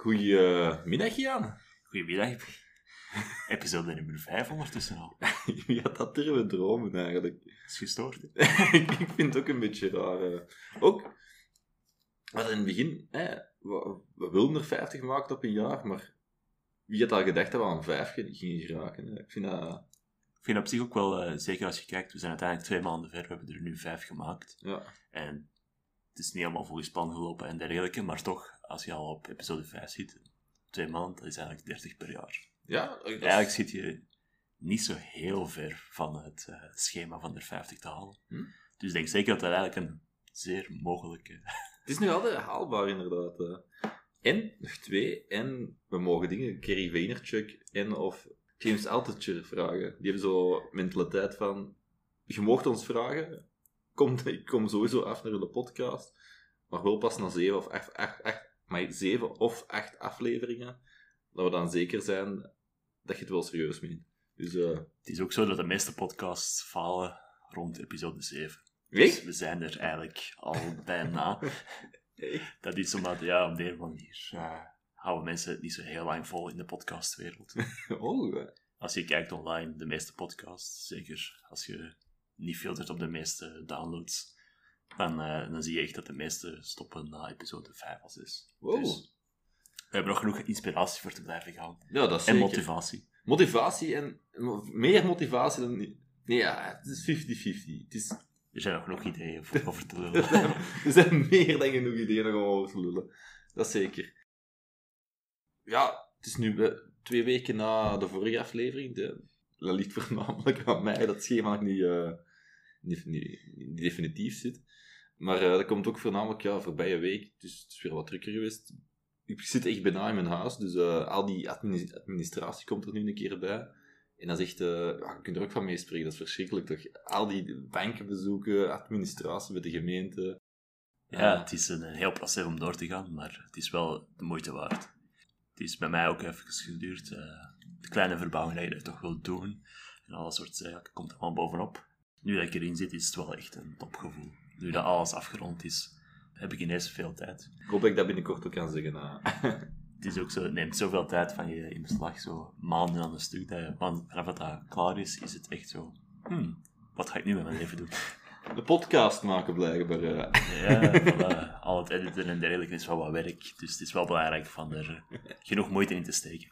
Goedemiddag, Jan. Goedemiddag. Episode nummer 5 ondertussen al. Wie had dat durven dromen eigenlijk? is gestoord. ik vind het ook een beetje raar. eh. Ook, wat in het begin, hè, we, we wilden er 50 maken op een jaar, maar wie had al gedacht dat we aan 5 gingen geraken? hè? Ik vind dat, Ik vind op zich ook wel, eh, zeker als je kijkt, we zijn uiteindelijk twee maanden ver, we hebben er nu vijf gemaakt. ja. En het is niet helemaal volgens plan gelopen en dergelijke, maar toch, als je al op episode 5 zit, twee maanden, dat is eigenlijk 30 per jaar. Ja, dat Eigenlijk zit je niet zo heel ver van het eh, schema van de 50 te halen. Hm? Dus ik denk zeker dat dat eigenlijk een zeer mogelijke... Het is nog altijd haalbaar, inderdaad. eh. En, nog twee, en we mogen dingen, Kerry Vaynerchuk en of James Altucher vragen. Die hebben zo mentaliteit van, je mocht ons vragen, kom, ik kom sowieso af naar de podcast, maar wel pas na zeven of acht, acht, acht, maar zeven of acht afleveringen, dat we dan zeker zijn dat je het wel serieus meent. Dus, eh Het is ook zo dat de meeste podcasts falen rond episode 7. Dus we zijn er eigenlijk al bijna. Dat is omdat, ja, op deze manier eh, houden mensen het niet zo heel lang vol in de podcastwereld. Oh, Als je kijkt online, de meeste podcasts, zeker als je niet filtert op de meeste downloads, dan, eh, dan zie je echt dat de meeste stoppen na episode 5 of 6. Wow. Dus we hebben nog genoeg inspiratie voor te blijven gaan. ja, dat is En zeker. motivatie. Motivatie en meer motivatie dan. Nee, ja, het is 50-50. Het is, Er zijn nog genoeg ideeën voor over te lullen. er zijn meer dan genoeg ideeën om over te lullen. Dat is zeker. Ja, het is nu twee weken na de vorige aflevering. De, dat ligt voornamelijk aan mij dat schema nog niet, eh, niet, definitief zit. Maar eh, dat komt ook voornamelijk ja, voorbije week. Dus het is weer wat drukker geweest. Ik zit echt bijna in mijn huis, dus eh, al die admini- administratie komt er nu een keer bij. En dat is echt, eh, ja, je kunt er ook van meespreken, dat is verschrikkelijk toch? Al die bankenbezoeken, administratie bij de gemeente. Ja, het is een, heel proces om door te gaan, maar het is wel de moeite waard. Het is bij mij ook even geduurd. de kleine verbouwing dat je toch wilt doen. En alles soort zaken komt er gewoon bovenop. Nu dat ik erin zit, is het wel echt een topgevoel. Nu dat alles afgerond is, heb ik ineens veel tijd. Ik hoop dat ik dat binnenkort ook kan zeggen. ah. Het is ook zo, het neemt zoveel tijd van je in beslag, zo maanden aan een stuk. Dat je, want vanaf dat dat klaar is, is het echt zo... Hmm, wat ga ik nu met mijn leven doen? De podcast maken blijkbaar. eh. Ja, voilà. al het editen en dergelijke is wel wat werk. Dus het is wel belangrijk van er genoeg moeite in te steken.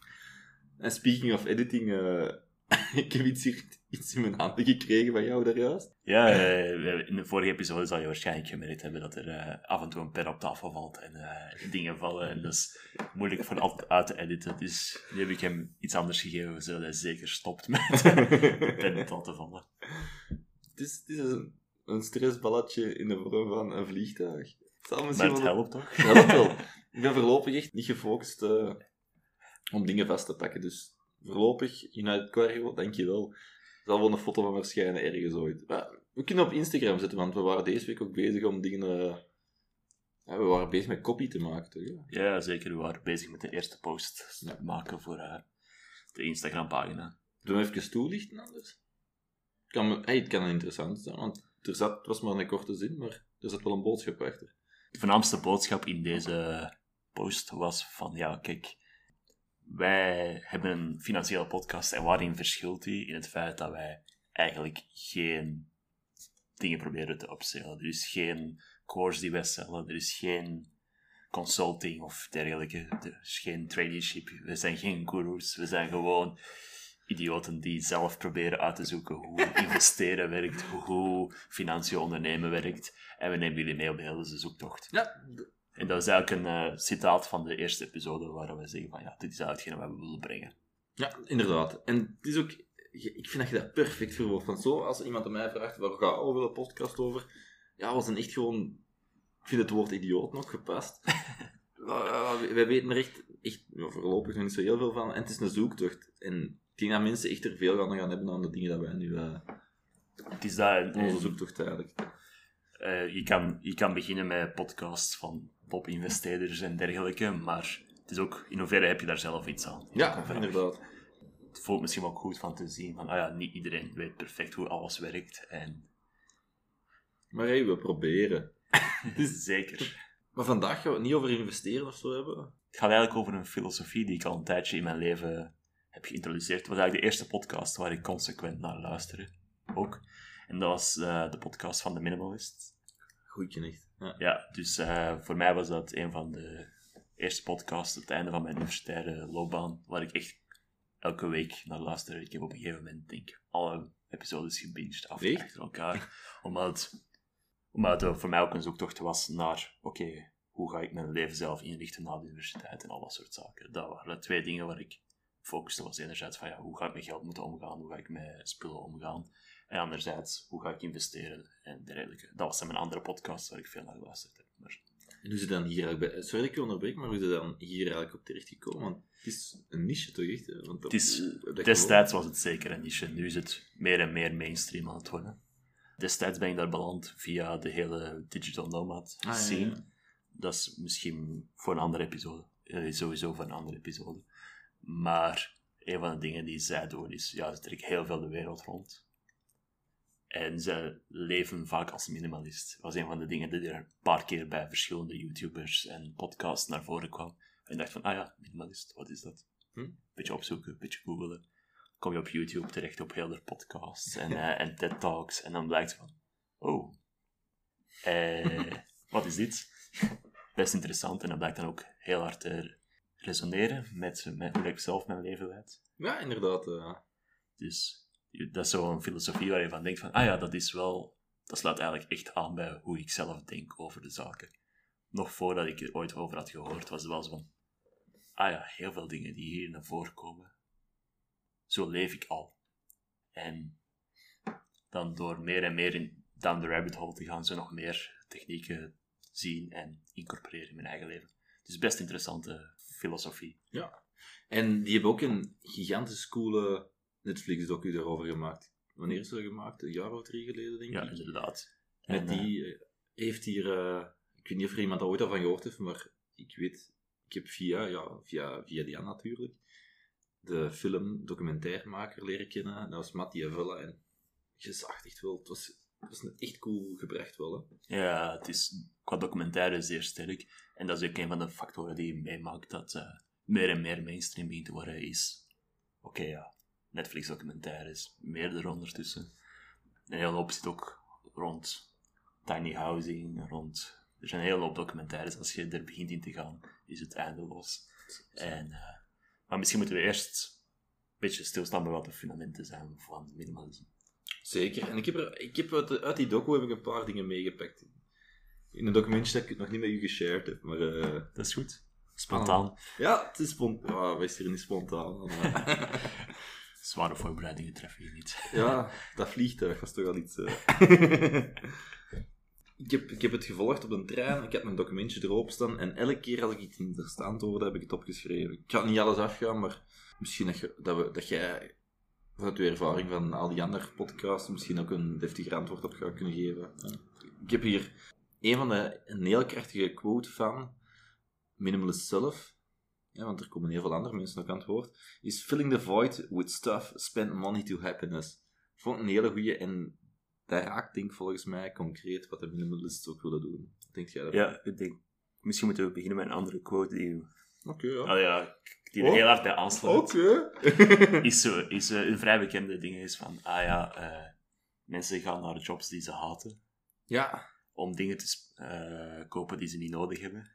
En speaking of editing, eh, ik heb iets, hier, iets in mijn handen gekregen van jou daar juist. Ja, eh, in de vorige episode zal je waarschijnlijk gemerkt hebben dat er eh, af en toe een pen op tafel valt en eh, dingen vallen. En dat is moeilijk voor altijd uit te editen. Dus nu heb ik hem iets anders gegeven, zodat hij zeker stopt met de pen te laten vallen. Het is, het is een, een stressballetje in de vorm van een vliegtuig. Het Maar het helpt toch? Ja, dat wel. Ik ben voorlopig echt niet gefocust om dingen vast te pakken. Dus voorlopig, United Cargo, dankjewel. Er zal wel een foto van verschijnen ergens ooit. Maar we kunnen op Instagram zetten, want we waren deze week ook bezig om dingen... eh, ja, we waren bezig met copy te maken, toch? Ja. Ja, zeker. We waren bezig met de eerste post Ja. maken voor eh, de Instagram-pagina. Zullen we even toelichten anders? Het kan, hey, het kan interessant zijn, want er zat, het was maar een korte zin, maar er zat wel een boodschap achter. de voornaamste boodschap in deze post was van, ja, kijk, wij hebben een financiële podcast en waarin verschilt die? In het feit dat wij eigenlijk geen dingen proberen te upsellen. Er is geen course die wij stellen, er is geen consulting of dergelijke, er is geen traineeship, we zijn geen gurus, we zijn gewoon idioten die zelf proberen uit te zoeken hoe investeren werkt, hoe financiën ondernemen werkt. En we nemen jullie mee op de hele zoektocht. Ja, En dat is eigenlijk een eh, citaat van de eerste episode waar we zeggen van ja, dit is hetgene wat we willen brengen. Ja, inderdaad. En het is ook... Ik vind dat je dat perfect verwoordt. Want zo, als iemand aan mij vraagt, waar gaat over de podcast over? ja, we zijn echt gewoon... Ik vind het woord idioot nog gepast. Wij weten er echt, echt ja, voorlopig nog niet zo heel veel van. En het is een zoektocht. En ik denk dat mensen echt er veel gaan gaan hebben aan de dingen dat wij nu... Uh, het is dat... Onze en, zoektocht eigenlijk. Uh, je, kan, je kan beginnen met podcasts van top-investeerders en dergelijke, maar het is ook, in hoeverre heb je daar zelf iets aan? Ja, inderdaad. Het voelt misschien ook goed van te zien van, ah ja, niet iedereen weet perfect hoe alles werkt. En... Maar hey, we proberen. Zeker. Maar vandaag gaan we het niet over investeren of zo hebben. Het gaat eigenlijk over een filosofie die ik al een tijdje in mijn leven heb geïntroduceerd. Het was eigenlijk de eerste podcast waar ik consequent naar luisterde. Ook. En dat was uh, de podcast van The Minimalist. Goedje niet. Ja, ja dus uh, voor mij was dat een van de eerste podcasts op het einde van mijn universitaire loopbaan, waar ik echt elke week naar luisterde. Ik heb op een gegeven moment, denk ik, alle episodes gebinged af achter elkaar. omdat omdat het voor mij ook een zoektocht was naar, oké, hoe ga ik mijn leven zelf inrichten na de universiteit en al dat soort zaken. Dat waren twee dingen waar ik focuste. was enerzijds van, ja, hoe ga ik met geld moeten omgaan, hoe ga ik met spullen omgaan. En anderzijds, hoe ga ik investeren en dergelijke. Dat was mijn andere podcast waar ik veel naar geluisterd heb. Maar... En hoe is dan hier eigenlijk bij... Sorry dat ik je onderbreek, maar hoe het dan hier eigenlijk op terechtgekomen? Want het is een niche toch echt? Want het is, destijds was het zeker een niche. Nu is het meer en meer mainstream aan het worden. Destijds ben ik daar beland via de hele digital nomad ah, scene. Dat is misschien voor een andere episode. Sowieso voor een andere episode. Maar een van de dingen die zij doen is, ja, ze trekken heel veel de wereld rond. En ze leven vaak als minimalist. Dat was een van de dingen die er een paar keer bij verschillende YouTubers en podcasts naar voren kwam. En dacht van, ah ja, minimalist, wat is dat? Hm? Beetje opzoeken, beetje googelen kom je op YouTube terecht op heel de podcasts en, uh, en TED Talks. En dan blijkt van, oh, eh, wat is dit? Best interessant. En dat blijkt dan ook heel hard te resoneren met, met hoe ik zelf mijn leven leid. Ja, inderdaad. Uh. Dus dat is zo'n filosofie waar je van denkt van, ah ja, dat is wel, dat slaat eigenlijk echt aan bij hoe ik zelf denk over de zaken. Nog voordat ik er ooit over had gehoord, was het wel zo van, ah ja, heel veel dingen die hier naar voren komen, zo leef ik al. En dan door meer en meer in, down the rabbit hole te gaan, zo nog meer technieken zien en incorporeren in mijn eigen leven. Is best interessante filosofie. Ja. En die hebben ook een gigantisch coole Netflix-docu daarover gemaakt. Wanneer is dat gemaakt? Een jaar of drie geleden, denk ik. Ja, inderdaad. Met die eh, heeft hier... Uh, ik weet niet of er iemand daar ooit al van gehoord heeft, maar ik weet... Ik heb via, ja, via, via Diane natuurlijk, de film documentairmaker leren kennen. Dat was Mattia Vella. En je zag echt wel, het was, het was echt cool gebracht wel. Hè? Ja, het is qua documentaire zeer sterk. En dat is ook een van de factoren die meemaakt dat uh, meer en meer mainstream begint te worden. Is, oké ja, Netflix documentaires, meerdere ondertussen. Een hele hoop zit ook rond tiny housing, rond... Er zijn een hele hoop documentaires. Als je er begint in te gaan, is het eindeloos. En... Uh, maar misschien moeten we eerst een beetje stilstaan bij wat de fundamenten zijn van minimalisme. Zeker. En ik heb, er, ik heb uit, uit die docu heb ik een paar dingen meegepakt. In een documentje dat ik nog niet met u geshared heb, maar... Uh, dat is goed. Spontaan. Ja, het is spontaan. Oh, wees hier niet spontaan. Zware voorbereidingen treffen je niet. ja, dat vliegtuig was toch al iets... Uh... ik, heb, ik heb het gevolgd op een trein, ik heb mijn documentje erop staan en elke keer als ik iets interessant hoorde, heb ik het opgeschreven. Ik kan niet alles afgaan, maar misschien dat, je, dat, we, dat jij vanuit je ervaring van al die andere podcasts misschien ook een deftiger antwoord op gaat kunnen geven. Ik heb hier een van de een heel krachtige quote van Minimalist zelf, ja, want er komen heel veel andere mensen ook aan het woord, is filling the void with stuff, spend money to happiness. Ik vond het een hele goede en dat raakt denk volgens mij concreet wat de minimalists ook willen doen. Denk jij dat? Ja, ik denk, misschien moeten we beginnen met een andere quote die... Oké, ja. Oh, ja. Die er oh. heel hard bij aansluit. Oké. is zo, is uh, een vrij bekende ding is van, ah ja, uh, mensen gaan naar jobs die ze haten. Ja. Om dingen te uh, kopen die ze niet nodig hebben.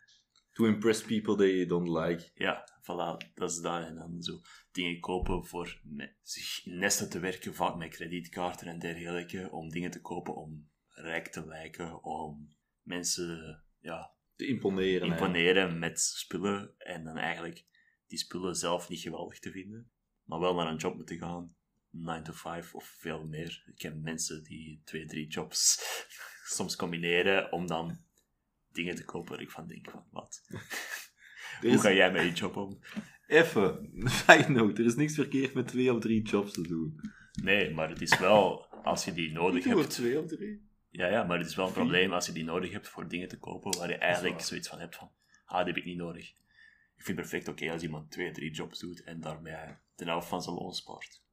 To impress people they don't like. Ja, voilà, dat is dat. En dan zo dingen kopen voor zich in nesten te werken, vaak met kredietkaarten en dergelijke, om dingen te kopen om rijk te lijken, om mensen ja, te imponeren. imponeren met spullen en dan eigenlijk die spullen zelf niet geweldig te vinden, maar wel naar een job moeten gaan, 9 to 5 of veel meer. Ik ken mensen die twee, drie jobs soms combineren om dan dingen te kopen waar ik van denk van, wat? Hoe ga jij met je job om? Even, note, er is niks verkeerd met twee of drie jobs te doen. Nee, maar het is wel, als je die nodig Ik doe hebt... twee of drie. Ja, ja, maar het is wel een probleem als je die nodig hebt voor dingen te kopen waar je eigenlijk zoiets van hebt van, ah, die heb ik niet nodig. Ik vind het perfect oké als iemand twee, drie jobs doet en daarmee de helft van zijn loon spaart.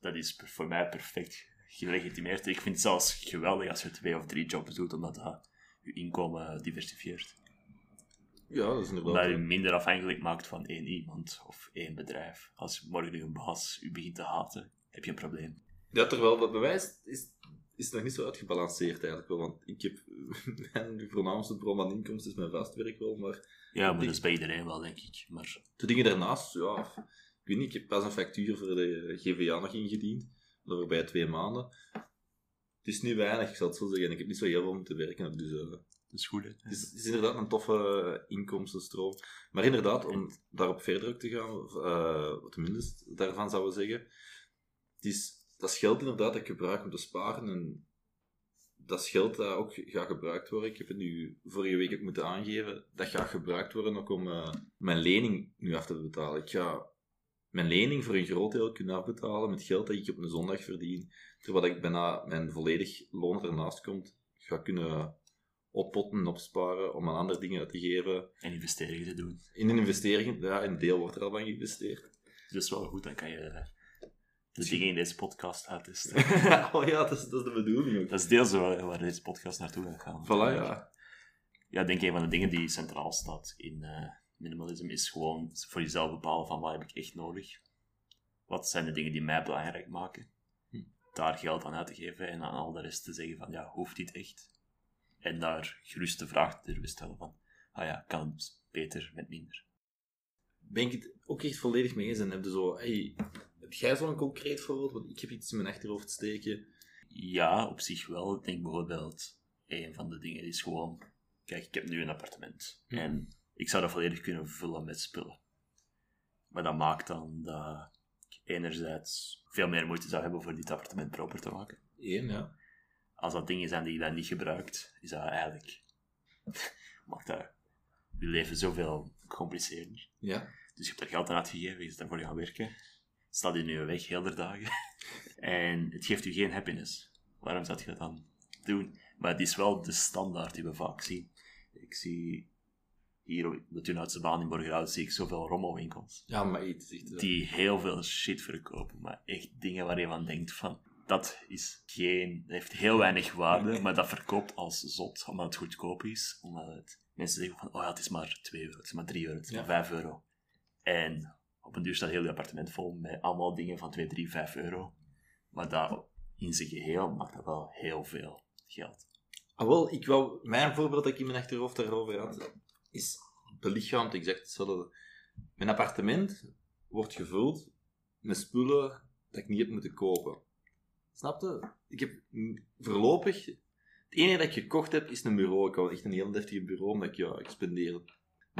Dat is voor mij perfect gelegitimeerd. Ik vind het zelfs geweldig als je twee of drie jobs doet, omdat dat je inkomen diversifieert. Ja, dat is Omdat inderdaad. je minder afhankelijk maakt van één iemand of één bedrijf. Als morgen een baas u begint te haten, heb je een probleem. Ja, terwijl dat bewijs is, is het nog niet zo uitgebalanceerd eigenlijk wel. Want ik heb mijn voornaamste bron aan inkomsten is mijn vastwerk wel, maar Ja, maar dat is bij iedereen wel, denk ik. Maar de dingen daarnaast, ja, ik weet niet, ik heb pas een factuur voor de GVA nog ingediend, de voorbije twee maanden. Het is niet weinig, ik zal het zo zeggen. Ik heb niet zo heel veel moeten werken, dus eh, dat is goed, hè. het, is, het is inderdaad een toffe inkomstenstroom. Maar inderdaad, om daarop verder ook te gaan, of, wat tenminste daarvan zouden we zeggen, het is, dat is geld inderdaad dat ik gebruik om te sparen en dat is geld dat ook gaat gebruikt worden. Ik heb het nu vorige week ook moeten aangeven. Dat gaat gebruikt worden ook om eh, mijn lening nu af te betalen. Ik ga mijn lening voor een groot deel kunnen afbetalen met geld dat ik op een zondag verdien. Terwijl ik bijna mijn volledig loon ernaast komt, ga kunnen oppotten en opsparen om aan andere dingen uit te geven. En investeringen te doen. In een investering, ja, een deel wordt er al van geïnvesteerd. Dus dat is wel goed, dan kan je de dingen in deze podcast uittesten. oh ja, dat is, dat is de bedoeling ook. Dat is deels waar, waar deze podcast naartoe gaat gaan. Voilà, ja. Ja, ik denk een van de dingen die centraal staat in eh, minimalisme is gewoon voor jezelf bepalen van wat heb ik echt nodig. Wat zijn de dingen die mij belangrijk maken. Hm. Daar geld aan uit te geven en aan al de rest te zeggen van ja, hoeft dit echt? En daar gerust de vraag te stellen van ah ja, kan het beter met minder? Ben ik het ook echt volledig mee eens en heb je zo, hey, heb jij zo'n concreet voorbeeld? Want ik heb iets in mijn achterhoofd steken. Ja, op zich wel. Ik denk bijvoorbeeld, een van de dingen is gewoon... Kijk, ik heb nu een appartement. Ja. En ik zou dat volledig kunnen vullen met spullen. Maar dat maakt dan dat ik enerzijds veel meer moeite zou hebben voor dit appartement proper te maken. Eén, ja. Als dat dingen zijn die je dan niet gebruikt, is dat eigenlijk... maakt dat je leven zoveel gecompliceerder. Ja. Dus je hebt er geld aan uitgegeven, je is daarvoor gaan werken. Staat in je weg heel de dagen. en het geeft u geen happiness. Waarom zou je dat dan doen? Maar het is wel de standaard die we vaak zien. Ik zie hier op de Tuinhoutse baan in Borgerhout zie ik zoveel rommelwinkels. Ja, maar iets echt... eh, Die heel veel shit verkopen. Maar echt dingen waar je van denkt van... Dat is geen... Dat heeft heel weinig waarde, maar dat verkoopt als zot. Omdat het goedkoop is. Omdat het, mensen zeggen van... Oh ja, het is maar 2 euro. Het is maar 3 euro. Het is Ja. maar 5 euro. En op een duur staat heel je appartement vol met allemaal dingen van 2, 3, 5 euro. Maar dat in zijn geheel maakt dat wel heel veel geld. Ah, wel, ik wou, mijn voorbeeld dat ik in mijn achterhoofd daarover had, is belichaamd exact hetzelfde. Mijn appartement wordt gevuld met spullen dat ik niet heb moeten kopen. Snap je? Ik heb voorlopig... Het enige dat ik gekocht heb, is een bureau. Ik had echt een heel deftige bureau, omdat ik, ja, ik spendeer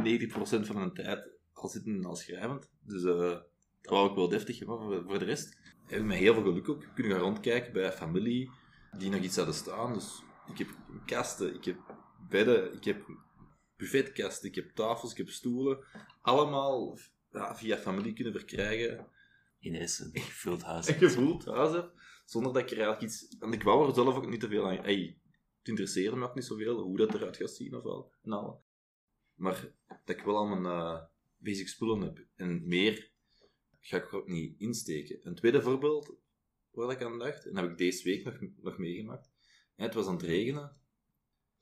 90% van mijn tijd al zitten en al schrijvend. Dus eh, dat wou ik wel deftig hebben. Voor, de rest heb ik met heel veel geluk ook kunnen gaan rondkijken bij familie die nog iets hadden staan. Dus ik heb kasten, ik heb bedden, ik heb buffetkasten, ik heb tafels, ik heb stoelen. Allemaal ja, via familie kunnen verkrijgen. Ineens een gevuld huis. En gevoeld huis heb, zonder dat ik er eigenlijk iets... Want ik wou er zelf ook niet te veel aan... Hey, het interesseerde me ook niet zoveel hoe dat eruit gaat zien of. En al. Maar dat ik wel al mijn eh, basic spullen heb. En meer ga ik er ook niet insteken. Een tweede voorbeeld waar ik aan dacht, en dat heb ik deze week nog, nog meegemaakt. Ja, het was aan het regenen.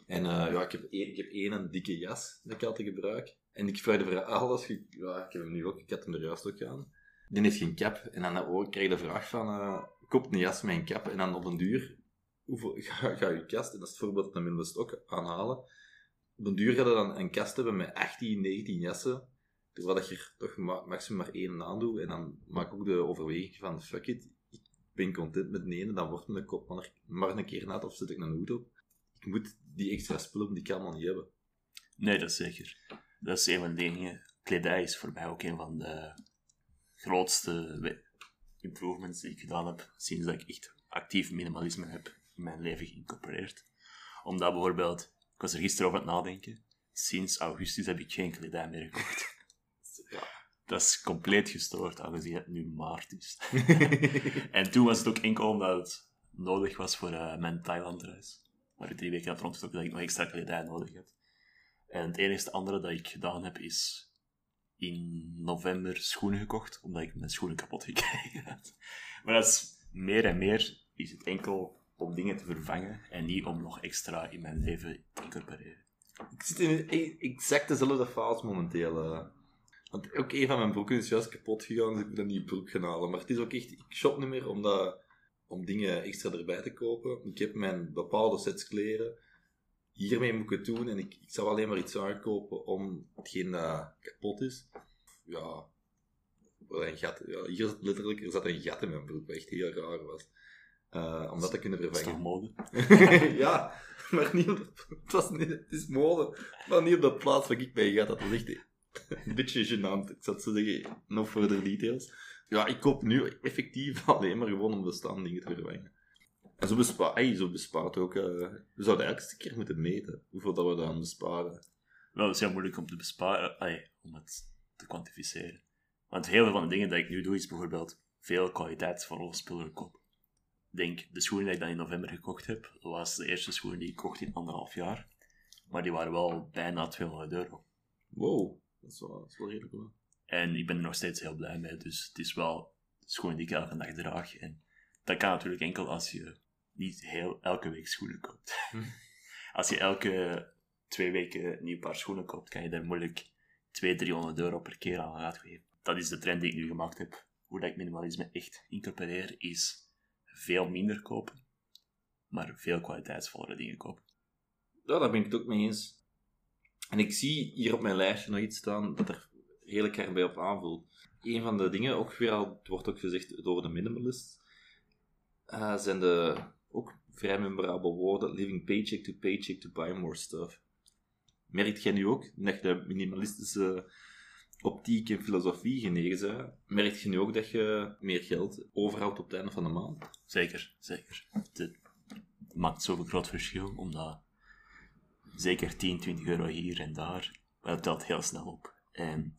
En eh, ja, ik heb, één, ik heb één een dikke jas dat ik altijd gebruik. En ik vraag de vraag, alles, ge- ja, ik heb hem nu ook, ik had hem er juist ook aan. Die heeft geen cap. En dan ook krijg je de vraag van, koop een jas met een cap. En dan op een duur, hoeveel ga, je kast, en dat is het voorbeeld dat mijn stok aanhalen. Op een duur ga je dan een kast hebben met 18, 19 jassen. Terwijl dat je er toch ma maximum maar één aan doet. En dan maak ik ook de overweging van, fuck it, ik ben content met de ene, dan wordt mijn kop maar, maar een keer nat of zet ik een hoed op. Ik moet die extra spullen, die kan allemaal niet hebben. Nee, dat is zeker. Dat is een van de dingen. Kledij is voor mij ook een van de grootste we- improvements die ik gedaan heb sinds dat ik echt actief minimalisme heb in mijn leven geïncorporeerd. Omdat bijvoorbeeld, ik was er gisteren over aan het nadenken, sinds augustus heb ik geen kledij meer gekocht. Ja. Dat is compleet gestoord, aangezien het nu maart is. en toen was het ook enkel omdat het nodig was voor eh, mijn Thailand-reis. Waar ik drie weken had rondgetrokken dat ik nog extra kledij nodig had. En het enige andere dat ik gedaan heb, is in november schoenen gekocht, omdat ik mijn schoenen kapot gekregen had. Maar dat is meer en meer is het enkel om dingen te vervangen en niet om nog extra in mijn leven te incorporeren. Ik zit in e- exact dezelfde fase momenteel. eh. Want ook een van mijn broeken is juist kapot gegaan, dus ik moet een nieuwe broek gaan halen. Maar het is ook echt, ik shop niet meer omdat, om dingen extra erbij te kopen. Ik heb mijn bepaalde sets kleren. Hiermee moet ik het doen en ik, ik zou alleen maar iets aankopen om hetgeen dat kapot is. Ja, een gat. Ja, hier zat letterlijk er zat een gat in mijn broek, wat echt heel raar was. Eh, om dat te kunnen Dat is toch vervangen. mode? ja, maar niet op de, het, was niet, het is mode, maar niet op de plaats waar ik mee ga. Dat was echt een beetje gênant. Ik het zo zeggen, no further details. Ja, ik koop nu effectief alleen maar gewoon om bestaande dingen te vervangen. En zo bespaart, ey, zo bespaart ook... eh, we zouden een keer moeten meten hoeveel dat we dan besparen. Wel, het is heel moeilijk om te besparen, allee, om het te kwantificeren. Want heel veel van de dingen die ik nu doe, is bijvoorbeeld veel kwaliteitsvolle spullen kopen. Denk, de schoenen die ik dan in november gekocht heb, was de eerste schoenen die ik kocht in anderhalf jaar. Maar die waren wel bijna 200 euro. Wow, dat is wel, dat is wel redelijk hoor. En ik ben er nog steeds heel blij mee. Dus het is wel schoenen die ik elke dag draag. En dat kan natuurlijk enkel als je niet heel elke week schoenen koopt. Hm. Als je elke twee weken een nieuw paar schoenen koopt, kan je daar moeilijk 200, 300 euro per keer aan uitgeven. Dat is de trend die ik nu gemaakt heb. Hoe dat ik minimalisme echt incorporeer, is veel minder kopen, maar veel kwaliteitsvollere dingen kopen. Ja, daar ben ik het ook mee eens. En ik zie hier op mijn lijstje nog iets staan dat er redelijk erbij op aanvult. Een van de dingen, ook weer het wordt ook gezegd door de minimalist, eh, zijn de ook vrij memorabele woorden living paycheck to paycheck to buy more stuff. Merkt jij nu ook, dat je de minimalistische optiek en filosofie genegen bent, merkt je nu ook dat je meer geld overhoudt op het einde van de maand? Zeker, zeker. Het maakt zoveel groot verschil, omdat zeker 10, 20 euro hier en daar, dat heel snel op. En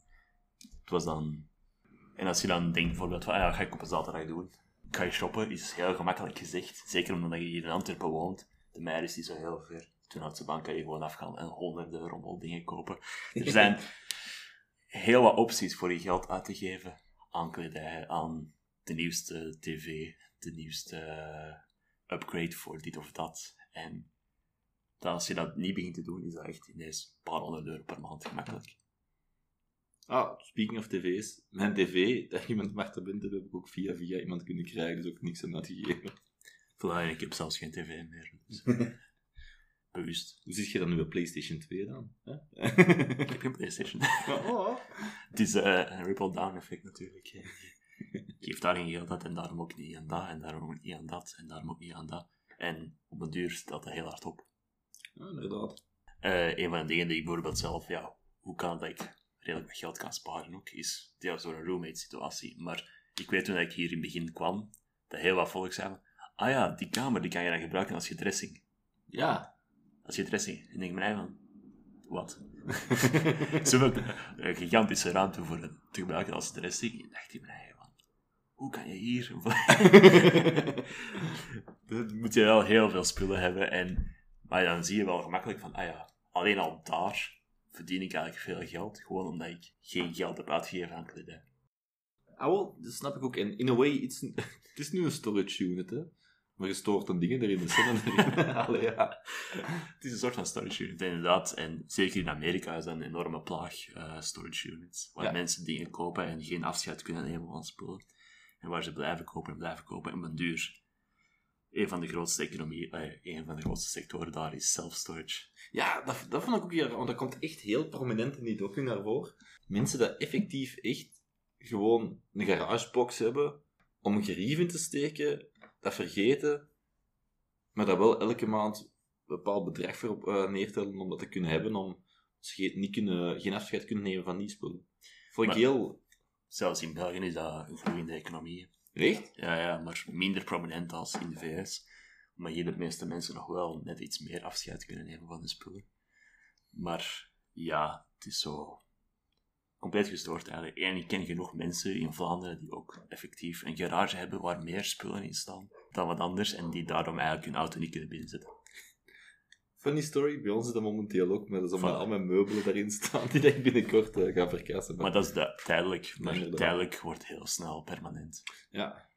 het was dan... En als je dan denkt bijvoorbeeld van, ah ja, ga ik op een zaterdag doen. Ga je shoppen, is heel gemakkelijk gezegd. Zeker omdat je hier in Antwerpen woont. De meijer is niet zo heel ver. Toen had ze bank kan je gewoon afgaan en honderden euro om dingen kopen. Er zijn heel wat opties voor je geld uit te geven aan kledij, aan de nieuwste tv, de nieuwste eh, upgrade voor dit of dat. En als je dat niet begint te doen, is dat echt ineens een paar honderd euro per maand gemakkelijk. Ah, speaking of tv's. Mijn tv, dat iemand mag te binden, heb ik ook via via iemand kunnen krijgen, dus ook niks aan uitgegeven. Voilà, ik heb zelfs geen tv meer. Dus. Bewust. Hoe zit je dan nu bij PlayStation 2 dan? Ik heb geen Playstation. oh. Het is eh, een ripple-down effect natuurlijk. Je geeft daar geen geld aan en daarom ook niet aan dat, en daarom ook niet aan dat, en daarom ook niet aan dat. En op een duur stelt dat heel hard op. Ja, inderdaad. Eh, een van de dingen die ik bijvoorbeeld zelf, ja, hoe kan het dat ik redelijk wat geld kan sparen ook, is door een roommate situatie. Maar ik weet toen ik hier in het begin kwam, dat heel wat volk zei, ah ja, die kamer die kan je dan gebruiken als je dressing. Ja. Als je dressing. En ik denk mij van, wat? Zoveel eh, gigantische ruimte voor het te gebruiken als dressing. En dacht ik mij van, hoe kan je hier... dan moet je wel heel veel spullen hebben. En, maar dan zie je wel gemakkelijk van, ah ja, alleen al daar verdien ik eigenlijk veel geld. Gewoon omdat ik geen geld heb uitgegeven aan kledij. Ah, wel, dat snap ik ook. En in a way, it's, het is nu een storage unit, hè. Maar je stoort dan dingen erin, de zon erin. Allee, ja. Het is een soort van storage unit, inderdaad. En zeker in Amerika is dat een enorme plaag, eh, storage units. Waar Ja. mensen dingen kopen en geen afscheid kunnen nemen van spullen. En waar ze blijven kopen en blijven kopen. En op een duur. Een van de grootste economie, eh, een van de grootste sectoren daar is self-storage. Ja, dat, dat vond ik ook raar, want dat komt echt heel prominent in die docu naar voren. Mensen dat effectief echt gewoon een garagebox hebben om gerief in te steken, dat vergeten, maar dat wel elke maand een bepaald bedrag voor op, eh, neertellen om dat te kunnen hebben, om ze geen- niet kunnen, geen afscheid kunnen nemen van die spullen. Vond ik heel... Zelfs in België is dat een groeiende economie. Echt? Ja, ja, maar minder prominent als in de VS. Maar hier de meeste mensen nog wel net iets meer afscheid kunnen nemen van de spullen. Maar ja, het is zo compleet gestoord eigenlijk. En ik ken genoeg mensen in Vlaanderen die ook effectief een garage hebben waar meer spullen in staan dan wat anders. En die daarom eigenlijk hun auto niet kunnen binnenzetten. Funny story, bij ons is dat momenteel ook, maar dat is omdat Voilà. al mijn meubelen daarin staan die ik binnenkort eh, ga verkassen. Maar dat is de, tijdelijk. Maar Inderdaad. tijdelijk wordt heel snel permanent. Ja.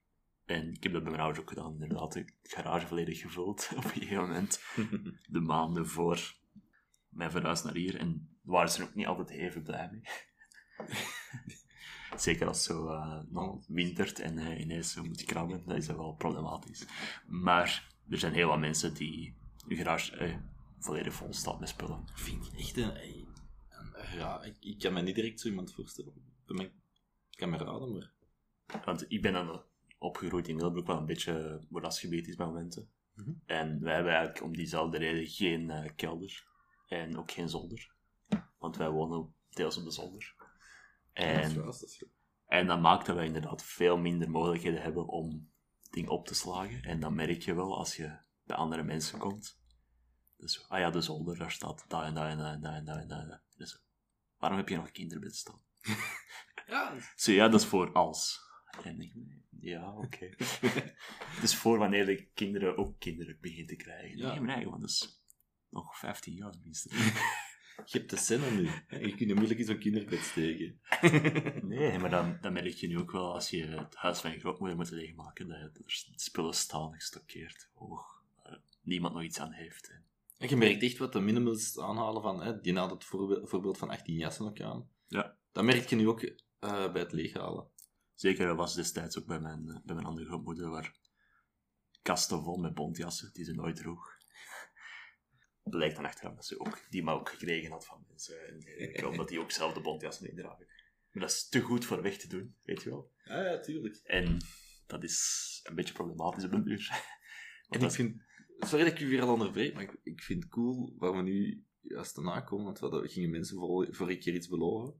En ik heb dat bij mijn ouders ook gedaan. Inderdaad, de garage volledig gevuld op een gegeven moment. De maanden voor mijn verhuis naar hier. En daar waren ze er ook niet altijd even blij mee. Zeker als het zo eh, nog wintert en eh, ineens zo moet krabben, dat is wel problematisch. Maar er zijn heel wat mensen die hun garage volledig vol staat met spullen. vind ik echt een... een- ja, ik, ik kan me niet direct zo iemand voorstellen. Bij mijn kameraden, maar... Want ik ben dan opgegroeid in Middelbroek, wat een beetje moerasgebied is bij momenten. Mhm. En wij hebben eigenlijk om diezelfde reden geen eh, kelder en ook geen zolder. Want wij wonen deels op de zolder. Dat is En, dat is en dat maakt dat wij inderdaad veel minder mogelijkheden hebben om dingen op te slagen. En dat merk je wel als je bij andere mensen komt. Dus, ah ja, de zolder, daar staat dat en dat en dat en dat en dat en en. Dus, waarom heb je nog kinderbed staan? Ja, Zo ja, dat is voor als. En ik, ja, oké. Het is voor wanneer de kinderen ook kinderen beginnen te krijgen. Ja. Nee, maar nee, want dat is nog 15 jaar minstens. je hebt de zinnen nu. hè. Je kunt moeilijk in zo'n kinderbed steken. Nee, maar dan, dan merk je nu ook wel als je het huis van je grootmoeder moet leegmaken, dat er spullen staan gestockeerd hoog, waar niemand nog iets aan heeft. En En je merkt echt wat de minimals aanhalen van... Hè, die had het voorbe- voorbeeld van 18 jassen ook aan. Ja. Dat merk je nu ook eh, bij het leeghalen. Zeker, dat was destijds ook bij mijn, eh, bij mijn andere grootmoeder, waar kasten vol met bontjassen die ze nooit droeg. Blijkt dan achteraf dat ze ook die maar ook gekregen had van mensen. En, eh, omdat die ook zelf de bontjassen niet dragen. Maar dat is te goed voor weg te doen, weet je wel. Ja, ja, tuurlijk. En dat is een beetje problematisch op een uur. En ik vind... Sorry dat ik u weer al onderbreek, maar ik, ik vind het cool waar we nu juist daarna komen, want we gingen mensen voor, vorige keer iets beloven.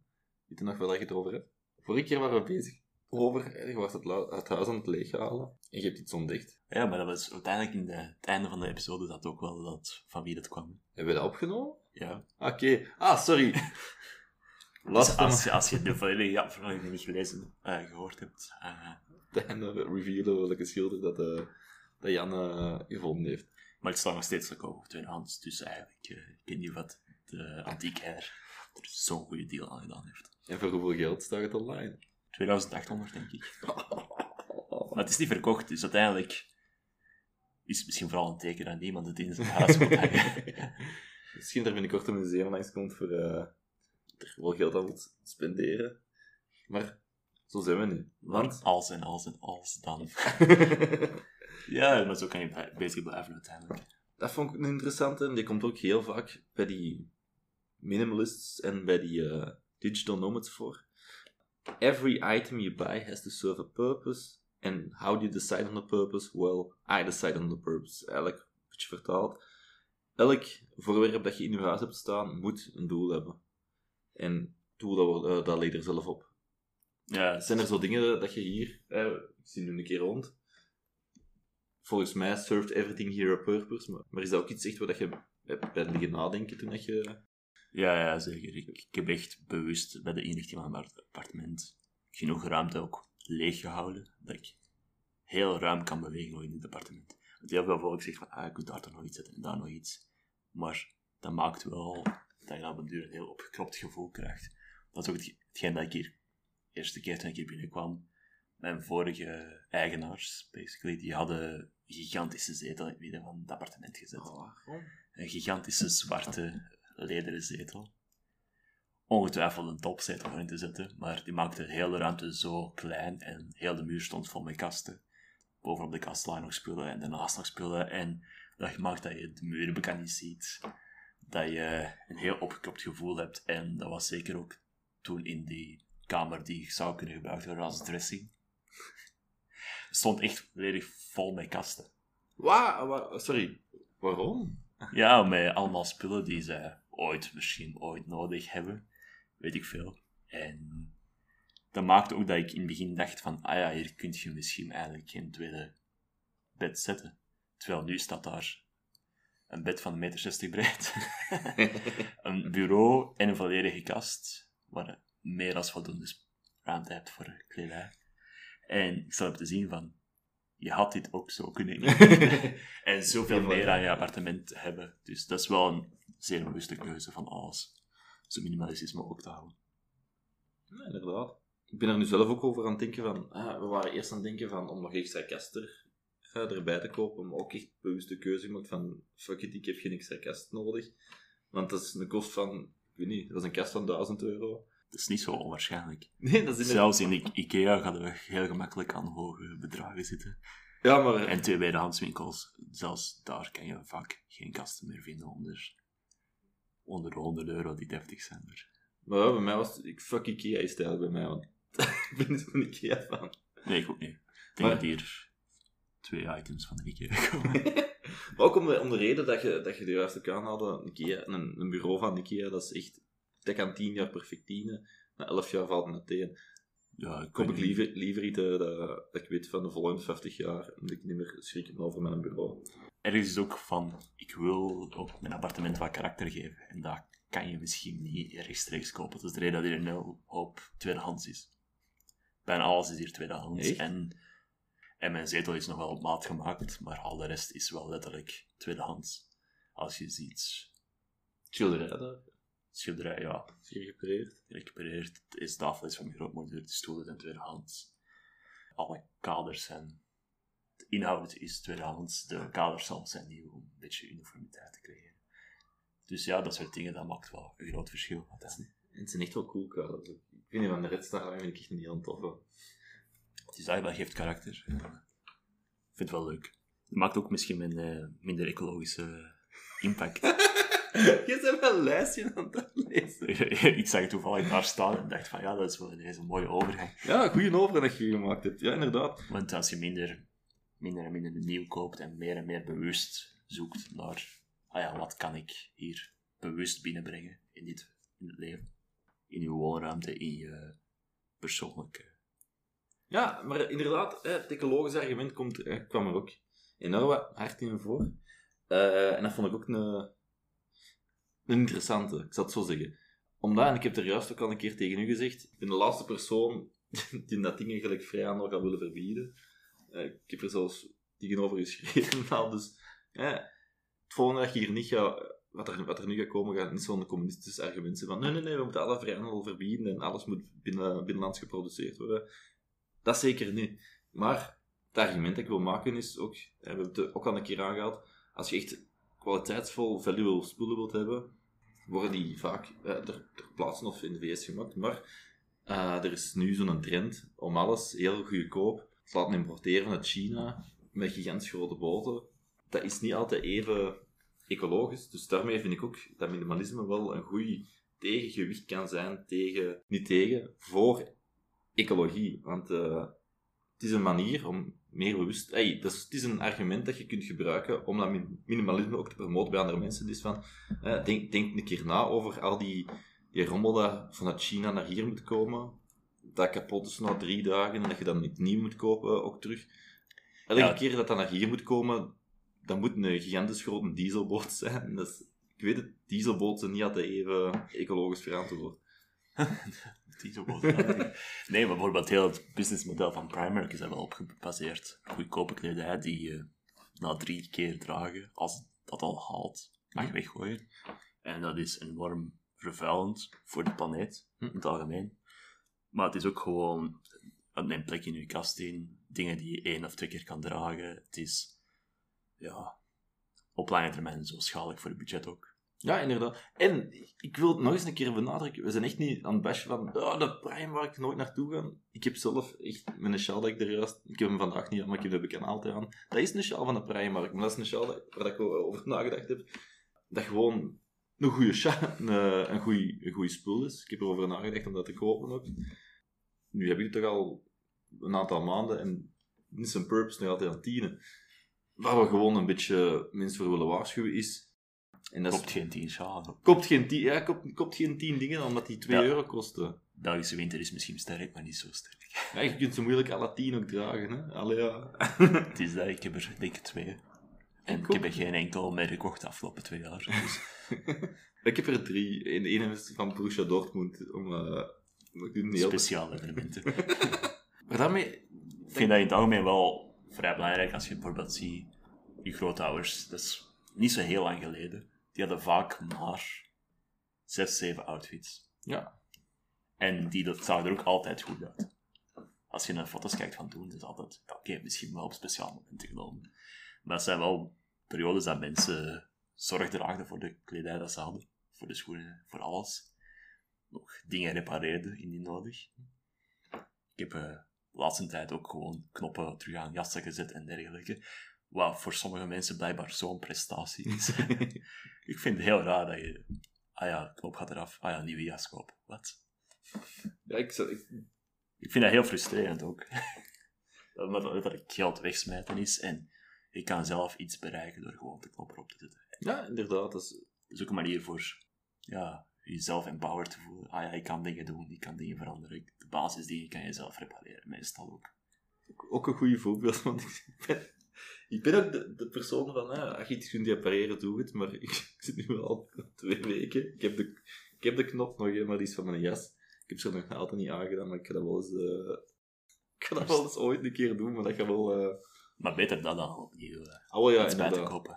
Weet je nog wel dat je het over hebt? Vorige keer waren we bezig over, je was het, het huis aan het leeghalen en je hebt iets ontdekt. Ja, maar dat was uiteindelijk in de, het einde van de episode dat ook wel dat, van wie dat kwam. Hebben we dat opgenomen? Ja. Oké. Ah, sorry. Dus Last als, je, als je de volledige aflevering niet gelezen, eh, gehoord hebt, uh, revealen welke schilder dat, eh, dat Jan eh, gevonden heeft. Maar het staat nog steeds ook op tweedehands, dus eigenlijk, eh, ik weet niet wat de antiekhair er zo'n goede deal aan gedaan heeft. En voor hoeveel geld staat het online? 2800, denk ik. Maar het is niet verkocht, dus uiteindelijk is het misschien vooral een teken dat niemand het in zijn huis wil hangen. Misschien dat er binnenkort een museum langs komt voor eh, er wel geld aan moet spenderen. Maar zo zijn we nu. Want als en als en als dan. Ja, maar zo kan je bezig blijven uiteindelijk. Dat vond ik een interessante. En die komt ook heel vaak bij die minimalists en bij die eh, digital nomads voor. Every item you buy has to serve a purpose. And how do you decide on the purpose? Well, I decide on the purpose. Eigenlijk, een beetje vertaald. Elk voorwerp dat je in je huis hebt staan, moet een doel hebben. En het doel, dat, eh, dat ligt er zelf op. Ja, Zijn er zo dingen dat je hier... eh, ik zie nu een keer rond. Volgens mij served everything here a purpose. Maar, is dat ook iets echt waar dat je bij liggen nadenken toen dat je... Ja, ja zeker. Ik, heb echt bewust bij de inrichting van mijn appartement genoeg ruimte ook leeg gehouden. Dat ik heel ruim kan bewegen in dit appartement. Want heel veel volk zegt van, ah, ik moet daar toch nog iets zetten en daar nog iets. Maar dat maakt wel dat je op een duur een heel opgekropt gevoel krijgt. Dat is ook het- hetgeen dat ik hier, de eerste keer toen ik hier binnenkwam, mijn vorige eigenaars, basically, die hadden een gigantische zetel in het midden van het appartement gezet een gigantische zwarte lederen zetel. Ongetwijfeld een topzetel om in te zetten, maar die maakte de hele ruimte zo klein en heel de muur stond vol met kasten. Bovenop de kast lagen nog spullen en daarnaast nog spullen en dat maakt dat je de muren bekend niet ziet. Dat je een heel opgekropt gevoel hebt en dat was zeker ook toen in die kamer die zou kunnen gebruikt worden als dressing. Stond echt volledig vol met kasten. Wa wa- sorry, waarom? Ja, met allemaal spullen die ze ooit, misschien ooit nodig hebben. Weet ik veel. En dat maakte ook dat ik in het begin dacht van, ah ja, hier kun je misschien eigenlijk geen tweede bed zetten. Terwijl nu staat daar een bed van 1,60 meter breed, een bureau en een volledige kast, waar je meer dan voldoende ruimte hebt voor kledij. En ik zal te zien van, je had dit ook zo kunnen inrichten. en zoveel meer aan je appartement hebben. Dus dat is wel een zeer bewuste keuze van alles. Zo minimalistisch mogelijk te houden. Ja, inderdaad. Ik ben er nu zelf ook over aan het denken van... Ah, we waren eerst aan het denken van om nog extra kast er, eh, erbij te kopen, maar ook echt bewuste keuze gemaakt van fuck it, ik heb geen extra kast nodig. Want dat is een kost van... Ik weet niet, dat is een kast van 1000 euro. Dat is niet zo onwaarschijnlijk. Nee, dat is. Zelfs in I- Ikea gaan we heel gemakkelijk aan hoge bedragen zitten. Ja, maar... En tweedehandswinkels, zelfs daar kan je vaak geen kasten meer vinden onder, onder de 100 euro die deftig zijn. Maar Maar ja, bij mij was het... Ik fuck Ikea is het eigenlijk bij mij, want ik ben niet zo'n Ikea fan. nee, ik ook niet. Ik denk Maar- dat hier twee items van de Ikea komen. Maar ook om de, om de reden dat je, dat je er juist ook aanhaalde, Ikea, een, een bureau van Ikea, dat is echt... Dat kan 10 jaar perfect dienen. Na 11 jaar valt het meteen. ja, ik Koop ik liever, liever iets eh, dat, dat ik weet van de volgende 50 jaar, omdat ik niet meer schrik heb over mijn bureau. Ergens is ook van, ik wil ook mijn appartement wat karakter geven. En dat kan je misschien niet rechtstreeks kopen. Dat is de reden dat hier een hele hoop tweedehands is. Bijna alles is hier tweedehands. Echt? En, en mijn zetel is nog wel op maat gemaakt, maar al de rest is wel letterlijk tweedehands. Als je ziet, Schilderij daar, schilderij, ja, is gerepareerd. gerepareerd. Is tafel is van mijn grootmoeder, de stoelen zijn tweedehands. Alle kaders zijn... De inhoud is tweedehands, de kaders zelf zijn nieuw om een beetje uniformiteit te creëren. Dus ja, dat soort dingen, dat maakt wel een groot verschil uiteindelijk. En het zijn echt wel cool kaders. Ik vind die van de Red Star vind ik echt niet heel tof. hoor. Het is eigenlijk, geeft karakter. Ik vind het wel leuk. Het maakt ook misschien een eh, minder ecologische impact. Je bent wel een lijstje aan het lezen. ik zag toevallig daar staan en dacht van ja, dat is wel ineens een mooie overgang. Ja, goede overgang dat je gemaakt hebt. Ja, inderdaad. Want als je minder, minder en minder nieuw koopt en meer en meer bewust zoekt naar, ah ja, wat kan ik hier bewust binnenbrengen in, dit, in het leven? In je woonruimte, in je persoonlijke... Ja, maar inderdaad, het ecologische argument komt, eh, kwam er ook enorm hard in voor. Eh, en dat vond ik ook een, een interessante, ik zal het zo zeggen. Omdat, en ik heb er juist ook al een keer tegen u gezegd, ik ben de laatste persoon die dat ding eigenlijk vrij aan nog gaat willen verbieden. Eh, ik heb er zelfs dingen over geschreven. al, dus het volgende dat je hier niet gaat, wat er, wat er nu gaat komen, gaat niet zo'n communistisch argument zijn van nee, nee, nee, we moeten alle vrijhandel verbieden en alles moet binnen, binnenlands geproduceerd worden. Dat zeker niet. Maar het argument dat ik wil maken is ook, we hebben het ook al een keer aangehaald, als je echt kwaliteitsvol valuable spullen wilt hebben, worden die vaak eh, ter, ter of in de VS gemaakt. Maar eh, er is nu zo'n trend om alles heel goedkoop te laten importeren uit China met gigantisch grote boten. Dat is niet altijd even ecologisch. Dus daarmee vind ik ook dat minimalisme wel een goed tegengewicht kan zijn tegen, niet tegen, voor ecologie. Want eh, het is een manier om meer bewust... Hey, dat is, het is een argument dat je kunt gebruiken om dat min- minimalisme ook te promoten bij andere mensen. Dus van, denk, denk een keer na over al die, die rommel dat vanuit China naar hier moet komen. Dat kapot is na drie dagen en dat je dan niet nieuw moet kopen, ook terug. Elke Ja. keer dat dat naar hier moet komen, dan moet een gigantisch grote dieselboot zijn. Is, ik weet het, dieselboten zijn niet altijd even ecologisch verantwoord. Nee, maar bijvoorbeeld heel het businessmodel van Primark is daar wel op gebaseerd. Goedkope kledij die je na drie keer dragen, als dat al haalt, mag weggooien. En dat is enorm vervuilend voor de planeet, in het algemeen. Maar het is ook gewoon een een plek in je kast in, dingen die je één of twee keer kan dragen. Het is, ja, op lange termijn zo schadelijk voor het budget ook. Ja, inderdaad. En ik wil het nog eens een keer benadrukken. We zijn echt niet aan het bashen van oh, de Prime waar ik nooit naartoe ga. Ik heb zelf echt mijn sjaal dat ik er juist... Ik heb hem vandaag niet aan, maar ik heb de bekend altijd aan. Dat is een sjaal van de Primark. Maar dat is een sjaal dat- waar ik over nagedacht heb. Dat gewoon een goede sjaal, een, een goede een goeie spul is. Ik heb erover nagedacht om dat te kopen ook. Nu heb ik het toch al een aantal maanden en niet zijn purpose nog altijd aan tienen. Waar we gewoon een beetje mensen voor willen waarschuwen is... En dat is Koopt geen tien sjalen. Koopt geen tien, ja, koopt, koopt geen tien dingen omdat die 2 Ja. euro kosten. Belgische winter is misschien sterk, maar niet zo sterk. Ja, je kunt ze moeilijk alle tien ook dragen, hè. Allee, ja. Het is dat, ik heb er denk ik twee. En ik, heb er geen enkel meer gekocht de afgelopen twee jaar. Dus. ik heb er drie. De ene is van Borussia Dortmund. Om, uh, ik. Speciale evenementen. maar daarmee... Ik vind dat in het algemeen wel vrij belangrijk als je bijvoorbeeld ziet, je grootouders, dat is niet zo heel lang geleden, die hadden vaak maar zes, zeven outfits. Ja. En die dat, zagen er ook altijd goed uit. Als je naar foto's kijkt van toen, is het altijd, ja, oké, misschien wel op speciaal momenten genomen. Maar het zijn wel periodes dat mensen zorg draagden voor de kledij dat ze hadden. Voor de schoenen, voor alles. Nog dingen repareerden indien nodig. Ik heb uh, de laatste tijd ook gewoon knoppen terug aan jassen gezet en dergelijke. Wat voor sommige mensen blijkbaar zo'n prestatie is. ik vind het heel raar dat je... Ah ja, knop gaat eraf. Ah ja, nieuwe jas kopen. Wat? Ja, ik, ik... ik vind dat heel frustrerend ook. dat, dat, ik geld wegsmijten is en je kan zelf iets bereiken door gewoon de knop erop te zetten. Ja, inderdaad. Dat is... dat is ook een manier voor ja, jezelf empowered te voelen. Ah ja, ik kan dingen doen, ik kan dingen veranderen. De basisdingen kan je zelf repareren, meestal ook. Ook een goede voorbeeld, want ik ben, ik ben ook de, de persoon van, hè, als je iets kunt repareren, doe het. Maar ik, zit nu al twee weken. Ik heb de, ik heb de knop nog, maar die is van mijn jas. Ik heb ze nog altijd niet aangedaan, maar ik ga dat wel eens, uh, ik ga dat wel eens ooit een keer doen, maar dat gaat wel... Uh, maar beter dat dan opnieuw. Uh, oh ja, iets bij te kopen.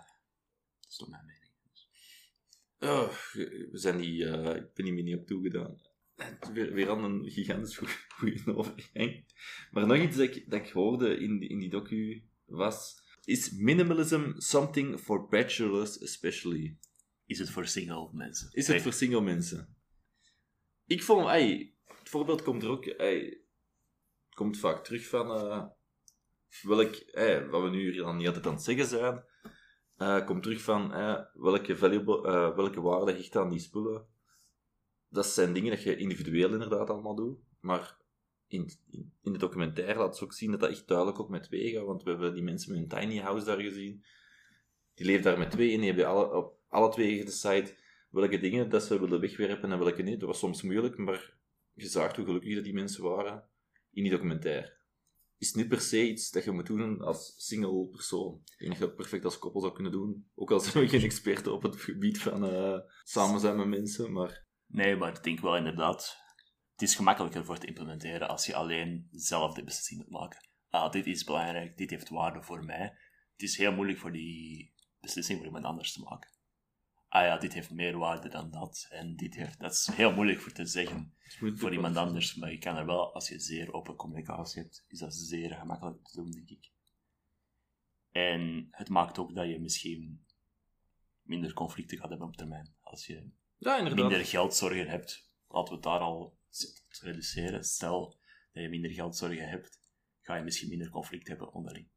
Dat is toch mijn mening. Oh, we zijn niet, uh, ik ben niet meer op toegedaan. Weer, weer aan een gigantisch goede overgang. Maar nog iets dat ik, dat ik hoorde in die, in die docu was... Is minimalism something for bachelors especially? Is het voor single mensen? Is het voor single mensen? Ik vond... Ey, het voorbeeld komt er ook... Ey, het komt vaak terug van... Uh, welk... Ey, wat we nu dan niet altijd aan het zeggen zijn uh, komt terug van uh, welke, valuable, welke waarde hecht aan die spullen. Dat zijn dingen dat je individueel inderdaad allemaal doet. Maar in, in, in de documentaire laat ze ook zien dat dat echt duidelijk ook met twee gaat. Want we hebben die mensen met een tiny house daar gezien. Die leven daar met twee en die hebben alle, op alle twee gedecide welke dingen dat ze willen wegwerpen en welke niet. Dat was soms moeilijk, maar je zag hoe gelukkig dat die mensen waren in die documentaire is niet per se iets dat je moet doen als single persoon. Ik denk dat je dat perfect als koppel zou kunnen doen. Ook al zijn we geen experten op het gebied van uh, samen zijn met mensen, maar... Nee, maar ik denk wel inderdaad... Het is gemakkelijker voor te implementeren als je alleen zelf de beslissing moet maken. Ah, dit is belangrijk, dit heeft waarde voor mij. Het is heel moeilijk voor die beslissing voor iemand anders te maken ah ja, dit heeft meer waarde dan dat. En dit heeft, dat is heel moeilijk voor te zeggen voor iemand anders. Maar je kan er wel, als je zeer open communicatie hebt, is dat zeer gemakkelijk te doen, denk ik. En het maakt ook dat je misschien minder conflicten gaat hebben op termijn. Als je ja, minder geldzorgen hebt, laten we het daar al reduceren. Stel dat je minder geldzorgen hebt, ga je misschien minder conflict hebben onderling.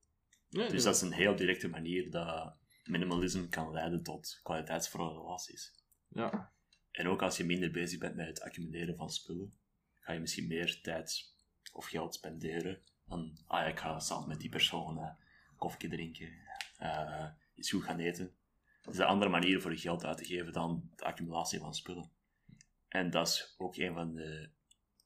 Ja, dus dat is een heel directe manier dat minimalisme kan leiden tot kwaliteitsvolle relaties. Ja. En ook als je minder bezig bent met het accumuleren van spullen, ga je misschien meer tijd of geld spenderen dan, ah ja, ik ga samen met die persoon uh, koffie drinken, uh, iets goed gaan eten. Dat is een andere manier voor je geld uit te geven dan de accumulatie van spullen. En dat is ook een van de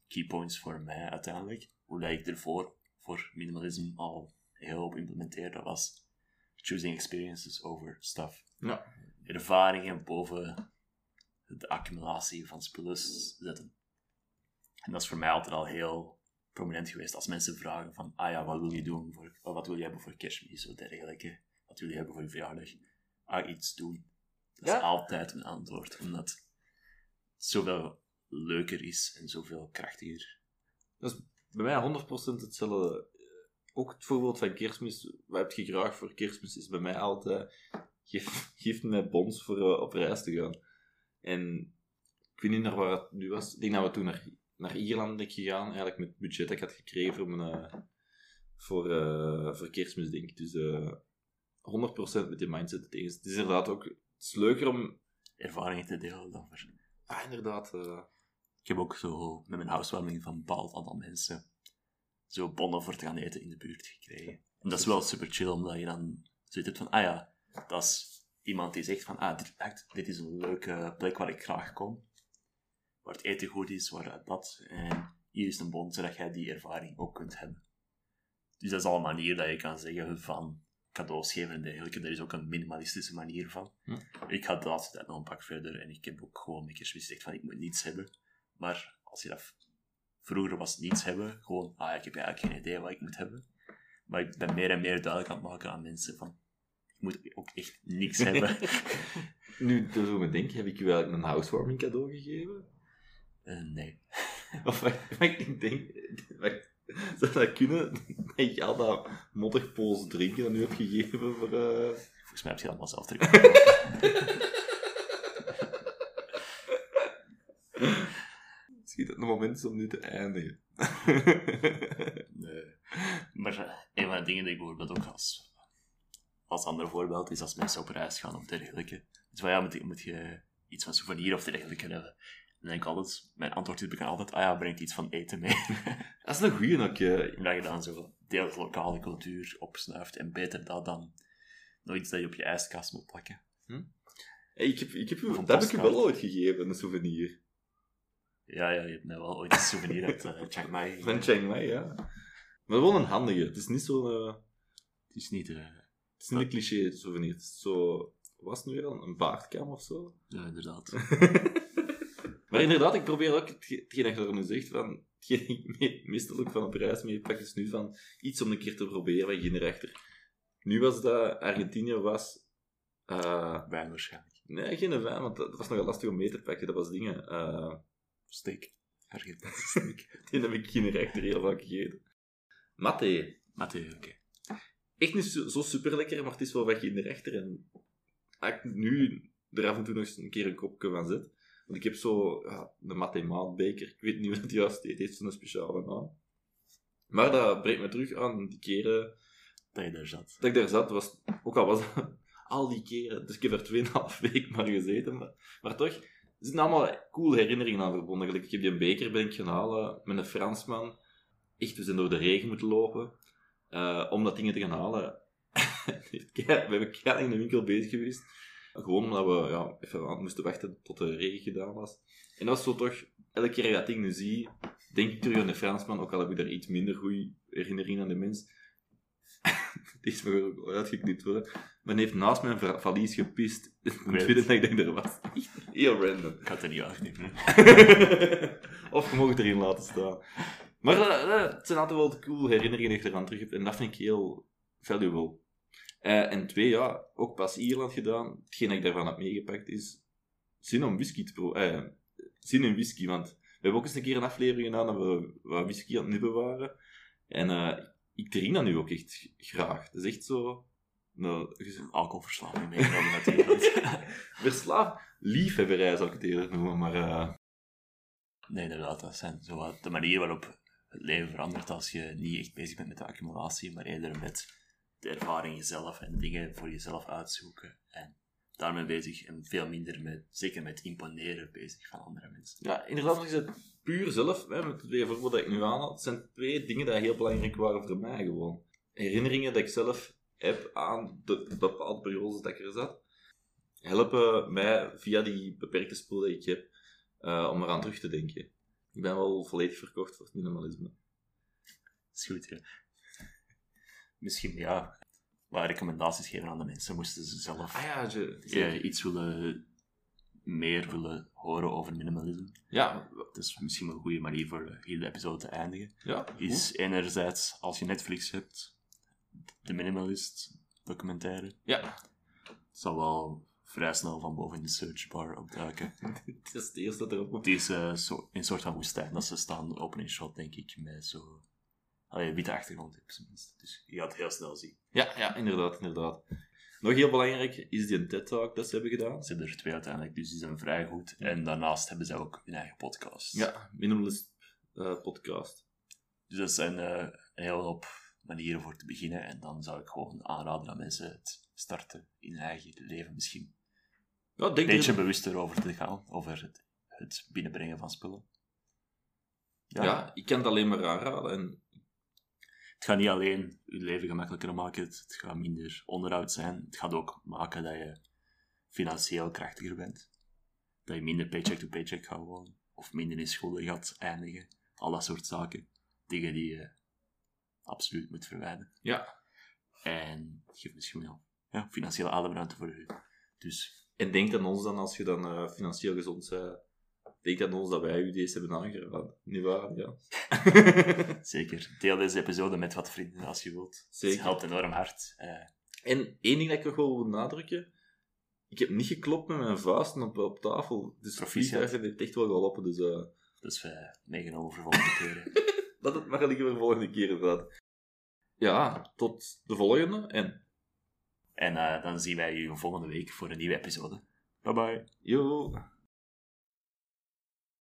key points voor mij uiteindelijk. Hoe dat ik ervoor voor minimalisme al heel op implementeerde was choosing experiences over stuff. Ja. Ervaringen boven de accumulatie van spullen zetten. En dat is voor mij altijd al heel prominent geweest. Als mensen vragen van, ah ja, wat wil je doen voor, wat wil je hebben voor kerstmis of dergelijke. Wat wil je hebben voor je verjaardag? Ah, iets doen. Dat is altijd een antwoord, omdat zoveel leuker is en zoveel krachtiger. Dat is bij mij 100% hetzelfde ook het voorbeeld van kerstmis, wat heb je graag voor kerstmis, is bij mij altijd, geef, geef me bons voor uh, op reis te gaan. En ik weet niet naar waar het nu was. Ik denk dat we toen naar, naar Ierland ben gegaan, eigenlijk met het budget dat ik had gekregen voor, mijn, uh, voor, uh, voor kerstmis, denk ik. Dus 100% met die mindset tegen. Het is inderdaad ook het is leuker om... Ervaringen te delen dan voor... Ah, inderdaad. Ik heb ook zo met mijn housewarming van een bepaald aantal mensen zo bonnen voor te gaan eten in de buurt gekregen. En dat is wel super chill, omdat je dan zoiets hebt van, ah ja, dat is iemand die zegt van, ah, dit, dit is een leuke plek waar ik graag kom. Waar het eten goed is, waar dat. En hier is een bon, zodat jij die ervaring ook kunt hebben. Dus dat is al een manier dat je kan zeggen van, cadeaus geven en dergelijke. Daar is ook een minimalistische manier van. Ik ga de laatste tijd nog een pak verder en ik heb ook gewoon een keer gezegd van ik moet niets hebben. Maar als je dat... Vroeger was niets hebben, gewoon, ah, ik heb eigenlijk geen idee wat ik moet hebben. Maar ik ben meer en meer duidelijk aan het maken aan mensen van, ik moet ook echt niks hebben. Nu, toen zo me denk, heb ik u eigenlijk een housewarming cadeau gegeven? Eh, nee. Of ik denk... zou dat kunnen? Dat al dat modderpools drinken dat u heb gegeven voor... eh, Volgens mij heb je dat allemaal zelf terug. Misschien dat het moment is om nu te eindigen. Nee. Maar eh, een van de dingen die ik bijvoorbeeld ook als, als ander voorbeeld is als mensen op reis gaan of dergelijke. Dus van ja, moet, je- moet je iets van souvenir of dergelijke hebben? Dan denk ik altijd, mijn antwoord is bekend altijd, ah ja, brengt iets van eten mee. Dat is een goeie ook. Omdat je dan zo deelt lokale cultuur opsnuift en beter dat dan nog iets dat je op je ijskast moet plakken. Hey, ik heb, ik heb, dat heb ik u wel ooit gegeven, een souvenir. Ja, ja, je hebt mij wel ooit een souvenir uit eh, Chiang Mai Van. Chiang Mai, ja. Maar wel een handige. Het is niet zo'n... eh, Het is niet... eh, het is niet een cliché souvenir. Het is zo... Was het nu weer? Een baardkam of zo? ja, inderdaad. Maar inderdaad, ik probeer ook hetge- hetgeen dat je er nu zegt, van, hetgeen ik me- meestal ook van op reis meepak, is nu van iets om een keer te proberen, wat je erachter. Nu was dat, Argentinië was... eh, Wijn waarschijnlijk. nee, geen wijn, want dat was nogal lastig om mee te pakken. Dat was dingen... eh, Steak. Argentijnse steak. die heb ik geen rechter heel vaak gegeten. Matte. Matteo, oké. Echt niet zo, zo super lekker, maar het is wel wat je in de rechter. En als ik nu er af en toe nog eens een keer een kopje van zet. Want ik heb zo ja, de Matte maatbeker. Ik weet niet hoe het juist heet. Het heeft zo'n speciale naam. Maar dat brengt me terug aan die keren Dat je daar zat. dat ik daar zat. Was, ook al was dat al die keren. Dus ik heb er 2,5 week maar gezeten. Maar, maar toch, er zitten allemaal cool herinneringen aan verbonden. Gelijk, Ik heb die een beker ben ik gaan halen met een Fransman. Echt, we zijn door de regen moeten lopen. eh, om dat ding te gaan halen. we hebben keihard in de winkel bezig geweest. Gewoon omdat we ja, even aan moesten wachten tot de regen gedaan was. En dat was zo toch, elke keer dat ik nu zie, denk ik terug aan de Fransman, ook al heb ik daar iets minder goede herinneringen aan de mens. Die is me ook uitgeknipt worden. Men heeft naast mijn va- valies gepist. Ik vinden dat ik denk, er was echt heel random. Ik had het er niet afnemen. of je mag het erin laten staan. Maar eh, eh, het zijn altijd wel de cool herinneringen die je eraan terug hebt. En dat vind ik heel valuable. Eh, en twee, ja, ook pas Ierland gedaan. Hetgeen dat ik daarvan heb meegepakt is zin om whisky te proberen. Eh, zin in whisky, want we hebben ook eens een keer een aflevering gedaan dat we wat whisky aan het nibben waren. En eh, ik drink dat nu ook echt graag. Dat is echt zo... Nou, Alcoholverslaving meegenomen natuurlijk. verslaafd liefhebberij zou ik het eerder noemen, maar... nee, inderdaad. Dat zijn zo de manier waarop het leven verandert als je niet echt bezig bent met de accumulatie, maar eerder met de ervaring jezelf en dingen voor jezelf uitzoeken. En daarmee bezig en veel minder met, zeker met imponeren bezig van andere mensen. Ja, inderdaad, is het puur zelf, hè, met de twee voorbeelden dat ik nu aanhaal, het zijn twee dingen die heel belangrijk waren voor mij gewoon. Herinneringen dat ik zelf heb aan de bepaalde periodes dat ik er zat, helpen mij via die beperkte spul die ik heb, eh, om eraan terug te denken. Ik ben wel volledig verkocht voor het minimalisme. is goed, ja. Misschien, ja, wat recommendaties geven aan de mensen, moesten ze zelf Ah ja, je, eh, iets willen, meer willen horen over minimalisme. ja, Dat is misschien wel een goede manier voor de hele episode te eindigen. ja, Is enerzijds, als je Netflix hebt, de Minimalist documentaire. ja. Het zal wel vrij snel van boven in de searchbar opduiken. Het is het eerste dat erop komt. Het is eh, zo, een soort van woestijn dat ze staan, open in shot, denk ik, met zo... Allee, witte achtergrond zijn minst. Dus je gaat het heel snel zien. Ja, ja, inderdaad, inderdaad. Nog heel belangrijk is die TED-talk dat ze hebben gedaan. Ze hebben er twee uiteindelijk, dus die zijn vrij goed. En daarnaast hebben zij ook hun eigen podcast. Ja, Minimalist eh, podcast. Dus dat zijn eh, een hele hoop manieren voor te beginnen. En dan zou ik gewoon aanraden aan mensen het starten in hun eigen leven misschien. Ja, Een denk beetje er- bewuster over te gaan, over het, het binnenbrengen van spullen. ja. ik kan het alleen maar aanraden. En Het gaat niet alleen je leven gemakkelijker maken, het, het gaat minder onderhoud zijn. Het gaat ook maken dat je financieel krachtiger bent. Dat je minder paycheck to paycheck gaat wonen. Of minder in schulden gaat eindigen. Al dat soort zaken. Dingen die je absoluut moet verwijderen. ja, En geef misschien wel ja, financiële ademruimte voor u. Dus En denk aan ons dan, als je dan eh, financieel gezond bent. Denk aan ons dat wij u deze hebben aangeraden. Niet waar? Ja. zeker, deel deze episode met wat vrienden als je wilt. Zeker. Het helpt enorm hard. Eh, En één ding dat ik nog wel wil benadrukken. Ik heb niet geklopt met mijn vuisten op, op tafel. Dus Proficiat. vliegtuigen heeft echt wel geholpen. Dus uh, dus uh, meegenomen voor volgende keer. dat het maar liggen voor de volgende keer inderdaad. Ja, tot de volgende. En, en uh, dan zien wij u volgende week voor een nieuwe episode. Bye bye. Yo.